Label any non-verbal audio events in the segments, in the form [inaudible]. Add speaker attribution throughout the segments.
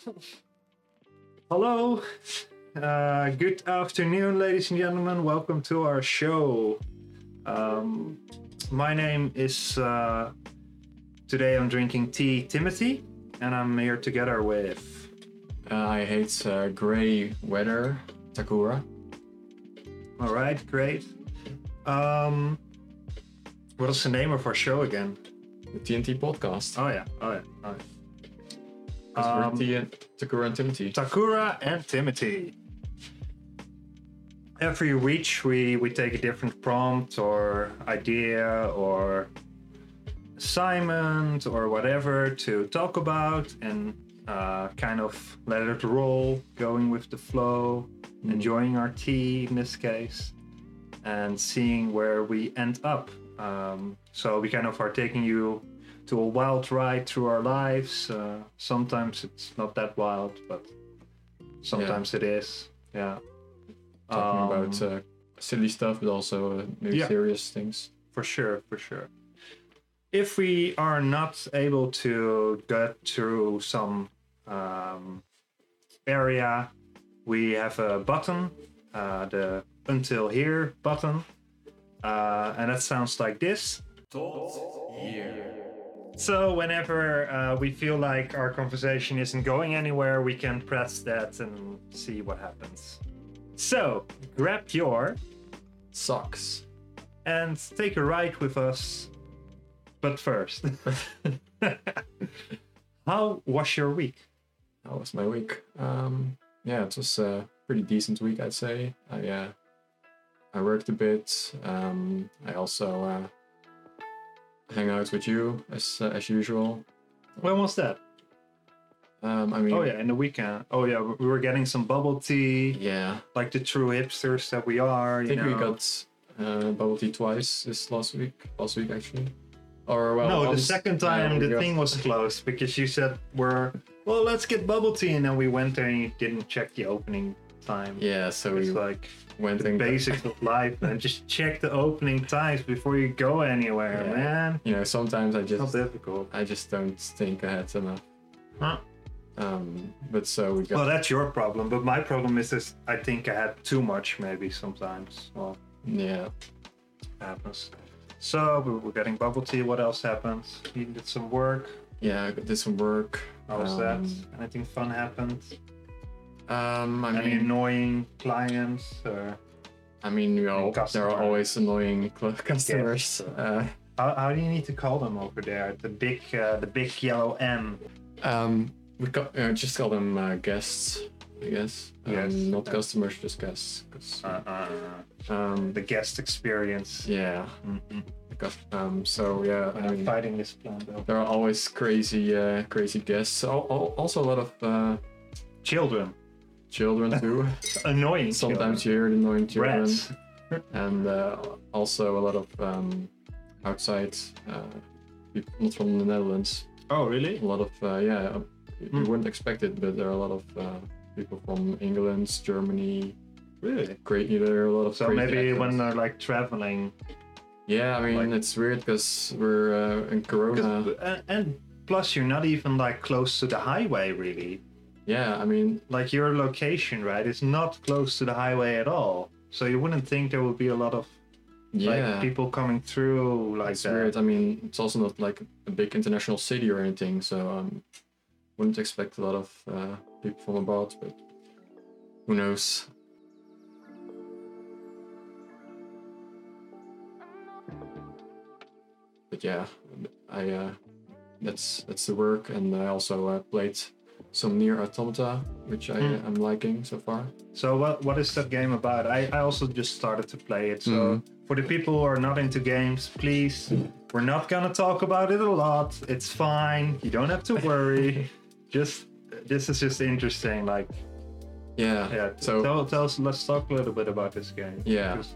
Speaker 1: [laughs] Hello. Uh, good afternoon, ladies and gentlemen. Welcome to our show. Um, my name is. Uh, today I'm drinking tea, Timothy, and I'm here together with.
Speaker 2: Uh, I hate uh, gray weather, Takura.
Speaker 1: All right, great. Um, what is the name of our show again?
Speaker 2: The TNT podcast.
Speaker 1: Oh yeah, oh yeah, oh yeah. Um,
Speaker 2: T- Takura and Timothy.
Speaker 1: Takura and Timothy. Every week we, we take a different prompt or idea or assignment or whatever to talk about and uh, kind of let it roll, going with the flow, enjoying our tea in this case, and seeing where we end up. Um, so we kind of are taking you to a wild ride through our lives. Uh, sometimes it's not that wild, but sometimes it is. Yeah.
Speaker 2: Talking
Speaker 1: Um,
Speaker 2: about uh, silly stuff, but also uh, maybe
Speaker 1: Yeah.
Speaker 2: serious things.
Speaker 1: For sure, for sure. If we are not able to get through some um, area, we have a button, uh, the until here button, uh, and that sounds like this. So whenever uh, we feel like our conversation isn't going anywhere, we can press that and see what happens. So grab your
Speaker 2: socks
Speaker 1: and take a ride with us. But first, [laughs] how was your week?
Speaker 2: How was my week? Um, yeah, it was a pretty decent week, I'd say. I uh, I worked a bit. Um, I also uh, hang out with you as uh, as usual.
Speaker 1: When was that?
Speaker 2: Um, I mean,
Speaker 1: Oh yeah, in the weekend. Oh yeah, we were getting some bubble tea,
Speaker 2: yeah.
Speaker 1: like the true hipsters that we are.
Speaker 2: I think we got uh, bubble tea twice this last week. Last week actually, or well,
Speaker 1: no, the second time the
Speaker 2: got-
Speaker 1: thing was closed because you said we're well, let's get bubble tea, and then we went there and you didn't check the opening time.
Speaker 2: Yeah, so
Speaker 1: It's
Speaker 2: we
Speaker 1: like
Speaker 2: went
Speaker 1: the basics of life, and just check the opening times before you go anywhere,
Speaker 2: Yeah.
Speaker 1: man.
Speaker 2: you know sometimes I
Speaker 1: It's not
Speaker 2: just
Speaker 1: difficult.
Speaker 2: I just don't think I had enough.
Speaker 1: Huh?
Speaker 2: Um, but so we got
Speaker 1: Well, that's your problem, but my problem is this. I think I had too much, maybe sometimes. Well,
Speaker 2: yeah.
Speaker 1: happens. So we were getting bubble tea. What else happened? You did some work.
Speaker 2: Yeah, I did some work.
Speaker 1: How was
Speaker 2: Um,
Speaker 1: that? Anything fun happened?
Speaker 2: Um, I
Speaker 1: Any
Speaker 2: mean,
Speaker 1: annoying clients? Or
Speaker 2: I mean, you know, there are always annoying [laughs] cl- customers.
Speaker 1: Yes.
Speaker 2: Uh,
Speaker 1: how, how do you need to call them over there? The big, uh, the big yellow M.
Speaker 2: um, we got, uh, just call them uh, guests, I guess. Um,
Speaker 1: Yes.
Speaker 2: Not customers, just guests.
Speaker 1: Uh, uh,
Speaker 2: um,
Speaker 1: the guest experience.
Speaker 2: yeah.
Speaker 1: Mhm.
Speaker 2: because- Um, so yeah, I mean,
Speaker 1: fighting this plan though.
Speaker 2: there are always crazy, uh, crazy guests. Al- al- Also, a lot of uh,
Speaker 1: Children.
Speaker 2: Children too. [laughs]
Speaker 1: Annoying.
Speaker 2: Sometimes you hear the annoying
Speaker 1: children.
Speaker 2: children,
Speaker 1: Rats.
Speaker 2: and uh, also a lot of um, outside uh, people, not from the Netherlands.
Speaker 1: Oh, really?
Speaker 2: A lot of uh, yeah, you
Speaker 1: Hmm.
Speaker 2: wouldn't expect it, but there are a lot of uh, people from England, Germany.
Speaker 1: Really?
Speaker 2: Great, there are a lot of.
Speaker 1: So maybe when they're like traveling,
Speaker 2: Yeah, I mean
Speaker 1: like-
Speaker 2: it's weird because we're uh, in Corona.
Speaker 1: and plus you're not even like close to the highway really.
Speaker 2: Yeah, I mean
Speaker 1: Like your location, right, is not close to the highway at all. So you wouldn't think there would be a lot of
Speaker 2: yeah.
Speaker 1: like people coming through like
Speaker 2: it's
Speaker 1: that.
Speaker 2: weird. I mean, it's also not like a big international city or anything, so um, wouldn't expect a lot of uh, people from abroad, but who knows? But yeah, I uh, that's that's the work, and I also uh, played some NieR Automata, which I
Speaker 1: Hmm.
Speaker 2: am liking so far.
Speaker 1: So what what is that game about? I, I also just started to play it. So
Speaker 2: Mhm.
Speaker 1: for the people who are not into games, please, we're not gonna talk about it a lot. It's fine. You don't have to [laughs] worry. just this is just interesting. Like
Speaker 2: Yeah.
Speaker 1: yeah.
Speaker 2: So
Speaker 1: tell, tell us. Let's talk a little bit about this game.
Speaker 2: Yeah.
Speaker 1: Because-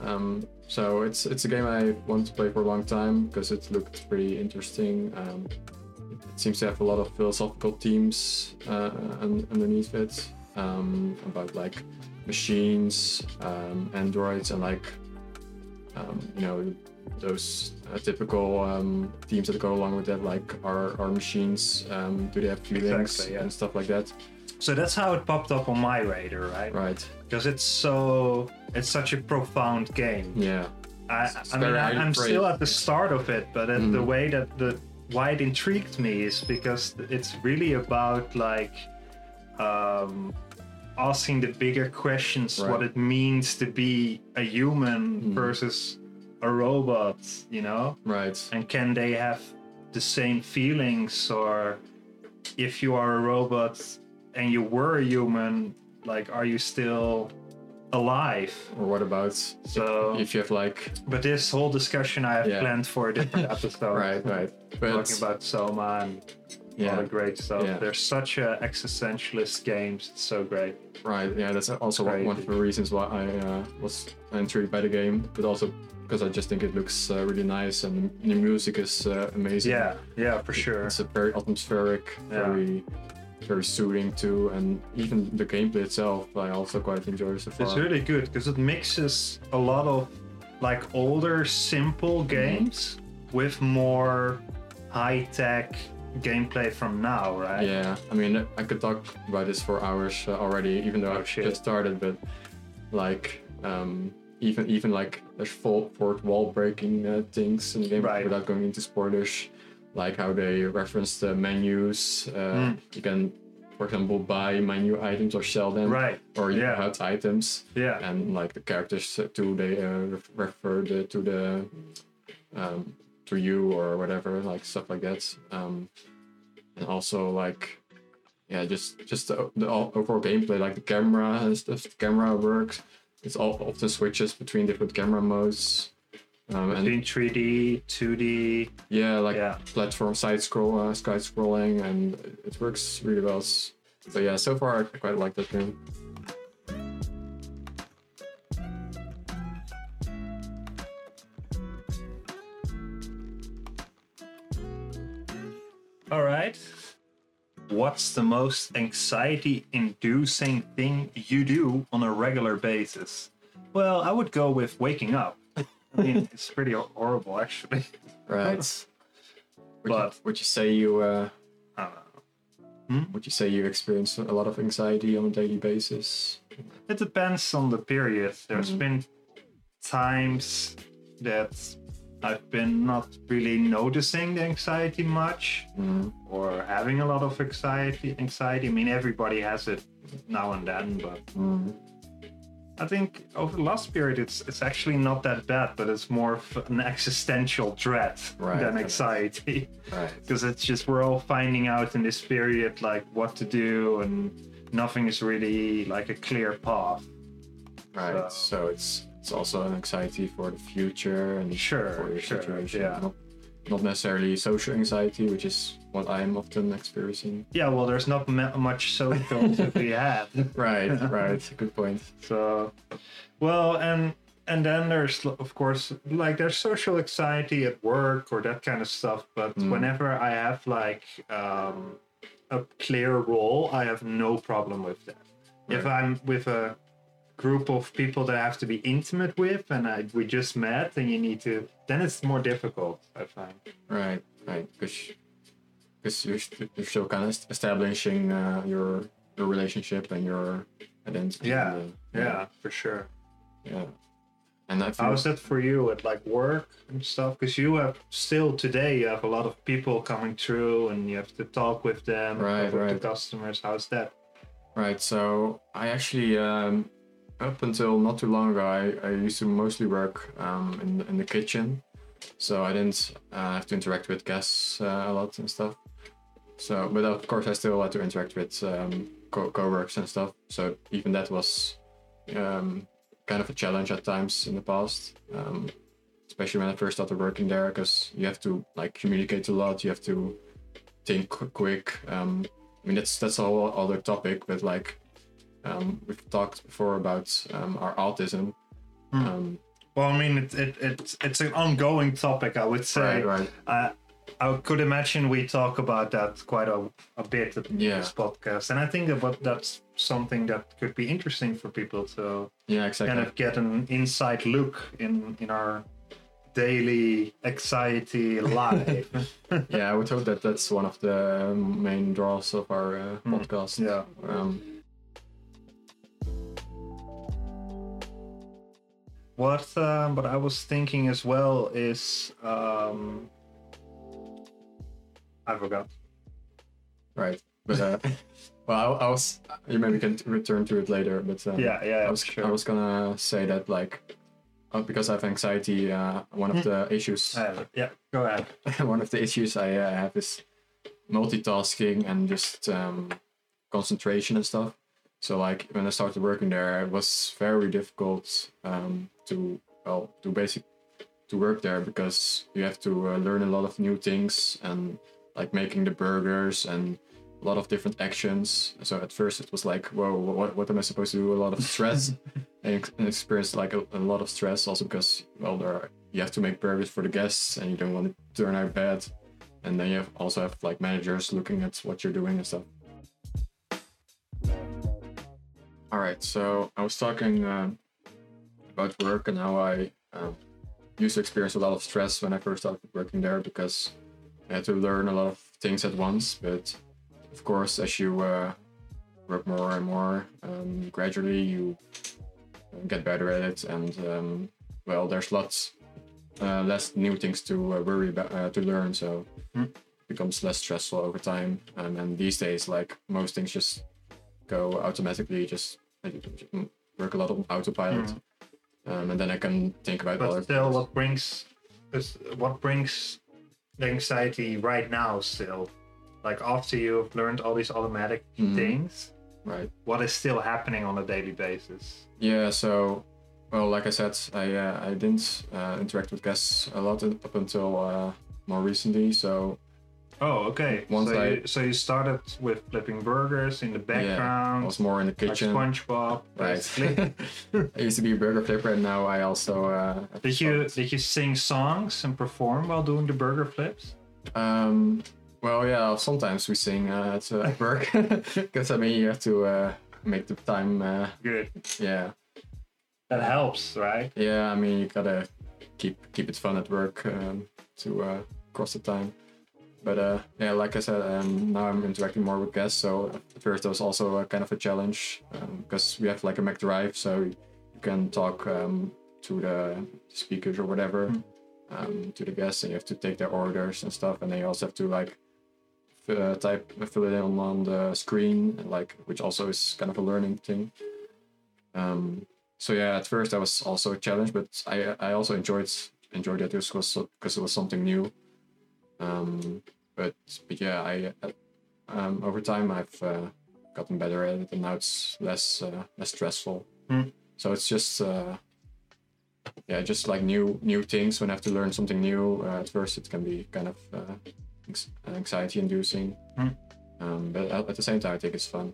Speaker 2: Um, so it's it's a game I want to play for a long time because it looked pretty interesting. Um, it seems to have a lot of philosophical themes uh, underneath it um, about like machines, um, androids, and like um, you know those uh, typical um, themes that go along with that, like are our machines um, do they have feelings
Speaker 1: Exactly, yeah.
Speaker 2: and stuff like that?
Speaker 1: So that's how it popped up on my radar, right?
Speaker 2: Right.
Speaker 1: Because it's so it's such a profound game.
Speaker 2: Yeah.
Speaker 1: I, I mean, I, I'm still at the start of it, but uh, the way that the why it intrigued me is because it's really about like um, asking the bigger questions, what it means to be a human
Speaker 2: Mhm.
Speaker 1: versus a robot, you know,
Speaker 2: Right.
Speaker 1: and can they have the same feelings, or if you are a robot and you were a human, like, are you still alive?
Speaker 2: Or what about
Speaker 1: So-
Speaker 2: if you have like
Speaker 1: But this whole discussion I have
Speaker 2: Yeah.
Speaker 1: planned for a different [laughs] episode.
Speaker 2: right, right. But
Speaker 1: Talking about Soma and all
Speaker 2: yeah,
Speaker 1: the great stuff.
Speaker 2: Yeah.
Speaker 1: They're such a existentialist games. It's so great.
Speaker 2: right. Yeah, that's also one one of the reasons why I uh, was intrigued by the game, but also because I just think it looks uh, really nice and the music is uh, amazing.
Speaker 1: Yeah, yeah, for sure.
Speaker 2: It's a very atmospheric,
Speaker 1: Yeah.
Speaker 2: very very soothing too, and even the gameplay itself I also quite enjoy so far.
Speaker 1: It's really good because it mixes a lot of like older, simple
Speaker 2: Mm-hmm.
Speaker 1: games with more high tech gameplay from now, right?
Speaker 2: Yeah, I mean, I could talk about this for hours uh, already, even though
Speaker 1: Oh,
Speaker 2: I've
Speaker 1: shit.
Speaker 2: just started. But like, um, even even like there's full fourth wall breaking uh, things in the game
Speaker 1: Right.
Speaker 2: without going into spoilers, like how they reference the menus. Uh,
Speaker 1: Mm.
Speaker 2: You can, for example, buy menu items or sell them,
Speaker 1: Right.
Speaker 2: or you
Speaker 1: Yeah.
Speaker 2: have items,
Speaker 1: Yeah.
Speaker 2: and like the characters too, they uh, refer the, to the um, to you or whatever, like stuff like that. Um, and also like yeah just just the, the overall gameplay like the camera and stuff the camera works it's all often switches between different camera modes um,
Speaker 1: Between 3D, 2D.
Speaker 2: yeah like
Speaker 1: Yeah.
Speaker 2: platform side scroll uh, side scrolling and it works really well so yeah so far i quite like that game
Speaker 1: All right. What's the most anxiety inducing thing you do on a regular basis? Well, I would go with waking up. I mean, it's pretty horrible, actually.
Speaker 2: right [laughs] would, you,
Speaker 1: But-
Speaker 2: would you say you uh
Speaker 1: I don't know.
Speaker 2: would you say you experience a lot of anxiety on a daily basis
Speaker 1: It depends on the period. There's
Speaker 2: Mhm.
Speaker 1: been times that I've been not really noticing the anxiety much
Speaker 2: mm,
Speaker 1: or having a lot of anxiety. Anxiety. I mean, everybody has it now and then, but
Speaker 2: mm,
Speaker 1: I think over the last period, it's it's actually not that bad, but it's more of an existential dread
Speaker 2: Right,
Speaker 1: than anxiety.
Speaker 2: right [laughs]
Speaker 1: Because it's just we're all finding out in this period like what to do, and nothing is really like a clear path.
Speaker 2: Right.
Speaker 1: So-
Speaker 2: So it's it's also an anxiety for the future and
Speaker 1: Sure,
Speaker 2: for your
Speaker 1: sure,
Speaker 2: situation.
Speaker 1: yeah.
Speaker 2: Not, necessarily social anxiety, which is what I'm often experiencing.
Speaker 1: Yeah, well, there's not much social [laughs] to be had.
Speaker 2: Right. [laughs] right. Good point.
Speaker 1: So, well, and and then there's of course like there's social anxiety at work or that kind of stuff. But
Speaker 2: Mm.
Speaker 1: whenever I have like um, a clear role, I have no problem with that. If I'm with a group of people that I have to be intimate with, and I, we just met, and you need to. Then it's more difficult. I find.
Speaker 2: Right. Right. Because because you're, you're still kind of establishing uh, your your relationship and your identity.
Speaker 1: Yeah,
Speaker 2: and, uh,
Speaker 1: Yeah, for sure.
Speaker 2: Yeah. And I
Speaker 1: How's that for you at like work and stuff? Because you have still today you have a lot of people coming through and you have to talk with them,
Speaker 2: Right,
Speaker 1: with
Speaker 2: right.
Speaker 1: the customers. How's that?
Speaker 2: Right. So I actually, um, up until not too long ago, I, I used to mostly work um, in, the- in the kitchen. So I didn't uh, have to interact with guests uh, a lot and stuff. So, but of course, I still had to interact with um, co- co-workers and stuff. So even that was um, kind of a challenge at times in the past. Um, especially when I first started working there, because you have to like communicate a lot. You have to think quick. Um, I mean, that's that's a whole other topic, but like um, we've talked before about um, our autism.
Speaker 1: Hmm.
Speaker 2: Um,
Speaker 1: Well, I mean, it, it, it's it's an ongoing topic, I would say.
Speaker 2: right, right.
Speaker 1: Uh, I could imagine we talk about that quite a, a bit in
Speaker 2: Yeah.
Speaker 1: this podcast, and I think that that's something that could be interesting for people to
Speaker 2: Yeah, exactly.
Speaker 1: kind of get an inside look in in our daily anxiety life. [laughs]
Speaker 2: yeah, I would hope that that's one of the main draws of our uh,
Speaker 1: Mm.
Speaker 2: podcast.
Speaker 1: yeah.
Speaker 2: Um,
Speaker 1: What um, what I was thinking as well is um, I forgot.
Speaker 2: right. But uh, [laughs] well, I, I was. You maybe can return to it later. But um,
Speaker 1: Yeah, yeah,
Speaker 2: I was.
Speaker 1: sure.
Speaker 2: I was gonna say that like. uh, Because I have anxiety, uh, one
Speaker 1: Hmm.
Speaker 2: of the issues
Speaker 1: Uh, yeah, go ahead. [laughs]
Speaker 2: one of the issues I uh, have is multitasking and just um, concentration and stuff. So like when I started working there, it was very difficult um, to well to basic to work there because you have to uh, learn a lot of new things and like making the burgers and a lot of different actions. So at first it was like, whoa, what, what am I supposed to do? A lot of stress [laughs] and ex- and experienced like a, a lot of stress also because well there are, you have to make burgers for the guests and you don't want to turn out bad. And then you have also have like managers looking at what you're doing and stuff. All right, so I was talking um, about work and how I um, used to experience a lot of stress when I first started working there because I had to learn a lot of things at once. But of course, as you uh, work more and more, um, gradually you get better at it, and um, well, there's lots uh, less new things to uh, worry about uh, to learn. So
Speaker 1: Hmm.
Speaker 2: it becomes less stressful over time. Um, and these days, like most things, just go automatically. Just work a lot on autopilot, um, and then I can think about
Speaker 1: But still, what brings what brings the anxiety right now? Still, like after you've learned all these automatic
Speaker 2: Mhm.
Speaker 1: things,
Speaker 2: Right.
Speaker 1: what is still happening on a daily basis?
Speaker 2: Yeah. So, well, like I said, I uh, I didn't uh, interact with guests a lot up until uh, more recently. So
Speaker 1: Oh, okay. So, you, so you started with flipping burgers in the background.
Speaker 2: yeah, I was more in the kitchen. like.
Speaker 1: SpongeBob, [laughs] basically.
Speaker 2: Right. [laughs] I used to be a burger flipper, and now I also. Uh,
Speaker 1: did you did you sing songs and perform while doing the burger flips?
Speaker 2: Um, well, yeah, sometimes we sing uh, at uh, at work [laughs] because I mean you have to uh, make the time. Uh,
Speaker 1: Good.
Speaker 2: yeah,
Speaker 1: That helps, right?
Speaker 2: yeah. I mean you gotta keep keep it fun at work um, to uh, cross the time. But uh, yeah, like I said, um, now I'm interacting more with guests. So at first it was also a kind of a challenge because we have like a McDrive, so you can talk um, to the speakers or whatever
Speaker 1: Mm.
Speaker 2: um, to the guests, and you have to take their orders and stuff, and then you also have to like f- uh, type fill it in on the screen, like which also is kind of a learning thing. Um, so yeah, at first that was also a challenge, but I I also enjoyed enjoyed it because because it was something new. Um, but but yeah, I uh, um, over time I've uh, gotten better at it, and now it's less uh, less stressful.
Speaker 1: Hmm.
Speaker 2: So it's just uh, yeah, just like new new things. When I have to learn something new, uh, at first it can be kind of uh, anxiety inducing.
Speaker 1: Hmm.
Speaker 2: Um, but at the same time, I think it's fun.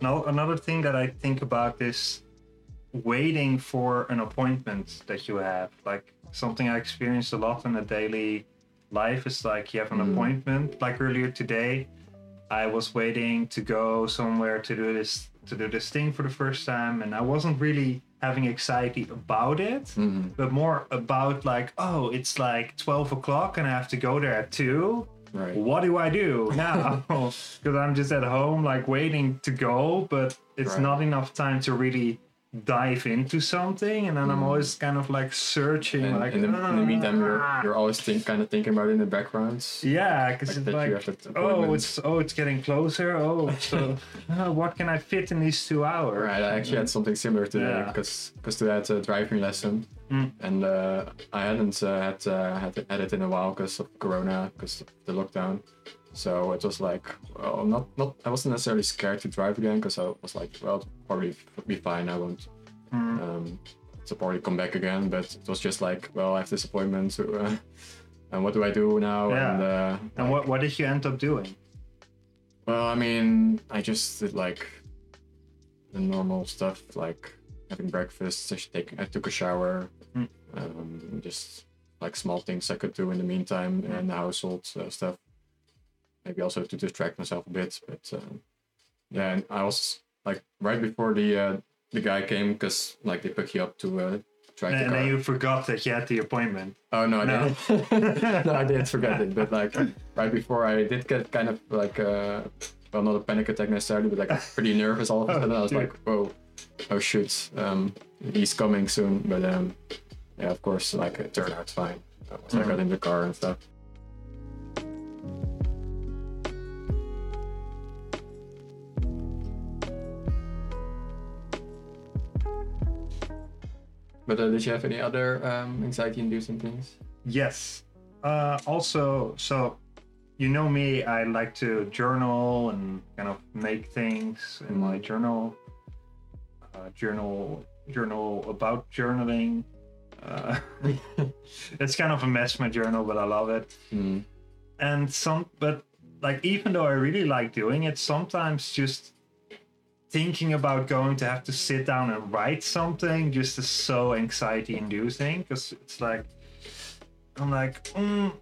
Speaker 1: Now, another thing that I think about is waiting for an appointment that you have. Like something I experienced a lot in the daily life is like you have an
Speaker 2: Mm.
Speaker 1: appointment. Like earlier today, I was waiting to go somewhere to do this to do this thing for the first time, and I wasn't really having anxiety about it,
Speaker 2: Mhm.
Speaker 1: but more about like, oh, it's like twelve o'clock and I have to go there at two
Speaker 2: Right.
Speaker 1: what do I do [laughs] now? [laughs] Because I'm just at home, like waiting to go, but it's
Speaker 2: Right.
Speaker 1: not enough time to really dive into something. And then I'm
Speaker 2: Mm.
Speaker 1: always kind of like searching,
Speaker 2: And
Speaker 1: like,
Speaker 2: in, the, in the meantime, you're,
Speaker 1: "Ah."
Speaker 2: you're always think, kind of thinking about it in the background.
Speaker 1: yeah, because
Speaker 2: like
Speaker 1: it's like, oh, it's oh, it's getting closer. Oh, so [laughs] uh, what can I fit in these two hours?
Speaker 2: Right, I actually had something similar today
Speaker 1: Yeah.
Speaker 2: because because today I had a driving lesson,
Speaker 1: Mm.
Speaker 2: and uh, I hadn't uh, had uh, had, had it in a while because of Corona, because of the lockdown. So it was like, well, not not I wasn't necessarily scared to drive again because I was like, well, it'll probably be fine. I won't
Speaker 1: Mm.
Speaker 2: um, to probably come back again. But it was just like, well, I have this appointment, so, uh, [laughs] and what do I do now?
Speaker 1: Yeah.
Speaker 2: And uh,
Speaker 1: And what what did you end up doing?
Speaker 2: Well, I mean, I just did like the normal stuff, like having breakfast. I, take, I took a shower.
Speaker 1: Mm.
Speaker 2: Um, just like small things I could do in the meantime and the household uh, stuff. Maybe also to distract myself a bit, but um, yeah. And I was like right before the uh, the guy came because like they pick you up to uh, try the
Speaker 1: And then you forgot that you had the appointment.
Speaker 2: Oh no, I
Speaker 1: No.
Speaker 2: didn't. [laughs] [laughs] no, I didn't forget it. But like right before, I did get kind of like uh, well, not a panic attack necessarily, but like [laughs] pretty nervous all of a sudden. I was
Speaker 1: dude.
Speaker 2: like, whoa, oh shoot, um, he's coming soon. But um, yeah, of course, like it turned out fine. So I got in the car and stuff. But uh, did you have any other um, anxiety-inducing things?
Speaker 1: Yes. Uh, also, so you know me, I like to journal and kind of make things in my journal. Uh, journal, journal about journaling. Uh, [laughs] it's kind of a mess, my journal, but I love it.
Speaker 2: Mm.
Speaker 1: And some, but like even though I really like doing it, sometimes just thinking about going to have to sit down and write something just is so anxiety inducing because it's like I'm like, mm,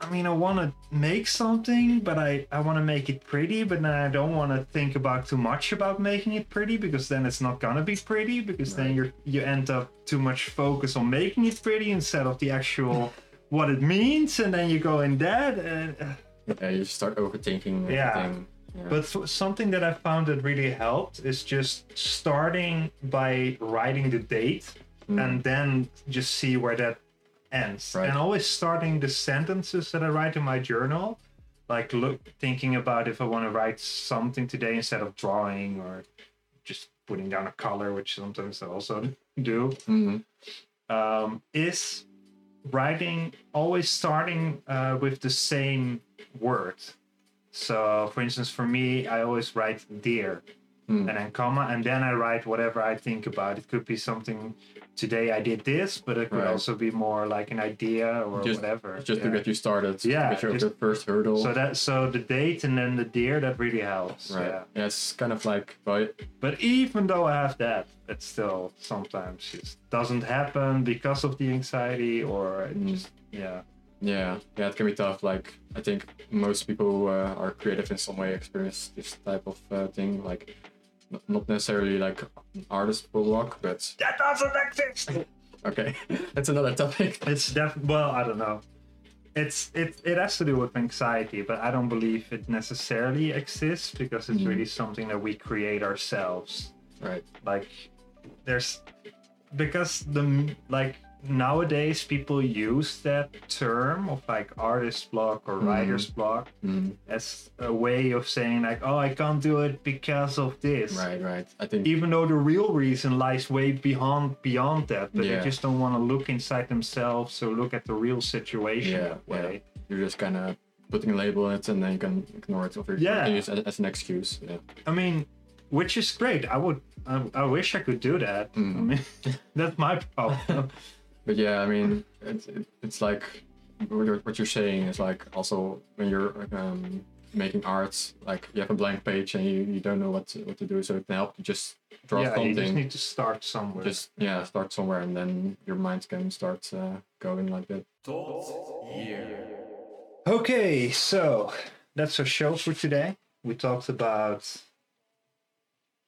Speaker 1: I mean, I want to make something, but I, I want to make it pretty, but then I don't want to think about too much about making it pretty because then it's not gonna be pretty because then you're you end up too much focus on making it pretty instead of the actual what it means, and then you go in that. And, uh,
Speaker 2: Yeah, you start overthinking
Speaker 1: Yeah.
Speaker 2: everything. Yeah.
Speaker 1: but th- something that I found that really helped is just starting by writing the date
Speaker 2: Mm.
Speaker 1: and then just see where that ends.
Speaker 2: Right.
Speaker 1: And always starting the sentences that I write in my journal, like look thinking about if I want to write something today instead of drawing or just putting down a color, which sometimes I also [laughs] do,
Speaker 2: Mhm.
Speaker 1: um, is writing always starting uh, with the same word. So, for instance, for me, I always write dear
Speaker 2: Mm.
Speaker 1: and then comma, and then I write whatever I think about. It could be something today I did this, but it could
Speaker 2: Right.
Speaker 1: also be more like an idea or
Speaker 2: Just-
Speaker 1: whatever.
Speaker 2: Just
Speaker 1: yeah.
Speaker 2: to get you started.
Speaker 1: Yeah,
Speaker 2: To get you
Speaker 1: just-
Speaker 2: the first hurdle.
Speaker 1: so that so the date and then the dear that really helps.
Speaker 2: right.
Speaker 1: Yeah.
Speaker 2: Yeah. it's kind of like, well,
Speaker 1: But even though I have that, it still sometimes just doesn't happen because of the anxiety or
Speaker 2: Mm.
Speaker 1: just yeah.
Speaker 2: Yeah, yeah, it can be tough. Like, I think most people who uh, are creative in some way experience this type of uh, thing. Like, not necessarily like an artist block, but
Speaker 1: That doesn't exist. [laughs]
Speaker 2: okay, [laughs] that's another topic.
Speaker 1: It's def well, I don't know. It's it it has to do with anxiety, but I don't believe it necessarily exists because it's
Speaker 2: Mm.
Speaker 1: really something that we create ourselves.
Speaker 2: Right.
Speaker 1: Like there's because the like nowadays people use that term of like artist block or
Speaker 2: Mm.
Speaker 1: writer's block
Speaker 2: Mm.
Speaker 1: as a way of saying like oh I can't do it because of this.
Speaker 2: Right. Right. I think.
Speaker 1: Even though the real reason lies way beyond beyond that, but
Speaker 2: Yeah.
Speaker 1: they just don't want to look inside themselves or look at the real situation
Speaker 2: Yeah,
Speaker 1: that way.
Speaker 2: You're just kind of putting a label on it, and then you can ignore it, or
Speaker 1: Yeah.
Speaker 2: use it as an excuse. Yeah.
Speaker 1: I mean, which is great. I would. I, I wish I could do that. I
Speaker 2: Mm.
Speaker 1: mean, [laughs] that's my problem. [laughs]
Speaker 2: But yeah, I mean, it's it, it's like what you're, saying is like also when you're um, making art, like you have a blank page and you, you don't know what to, what to do, so it can help you just draw
Speaker 1: yeah, you just need to start somewhere.
Speaker 2: Just yeah, start somewhere, and then your mind can start uh, going like that.
Speaker 1: Okay, so that's our show for today. We talked about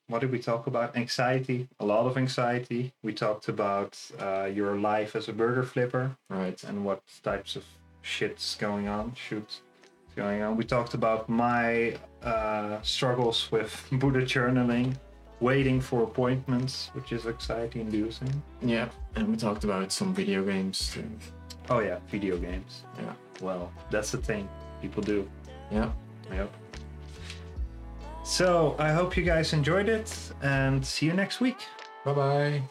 Speaker 1: what did we talk about? Anxiety, a lot of anxiety. We talked about uh, your life as a burger flipper
Speaker 2: Right.
Speaker 1: and what types of shit's going on, shoots going on. We talked about my uh, struggles with [laughs] Buddha journaling, waiting for appointments, which is anxiety inducing.
Speaker 2: Yeah, and we talked about some video games. Too.
Speaker 1: Oh yeah, video games.
Speaker 2: Yeah.
Speaker 1: Well, that's the thing people do.
Speaker 2: Yeah.
Speaker 1: Yep. So I hope you guys enjoyed it and see you next week.
Speaker 2: Bye bye.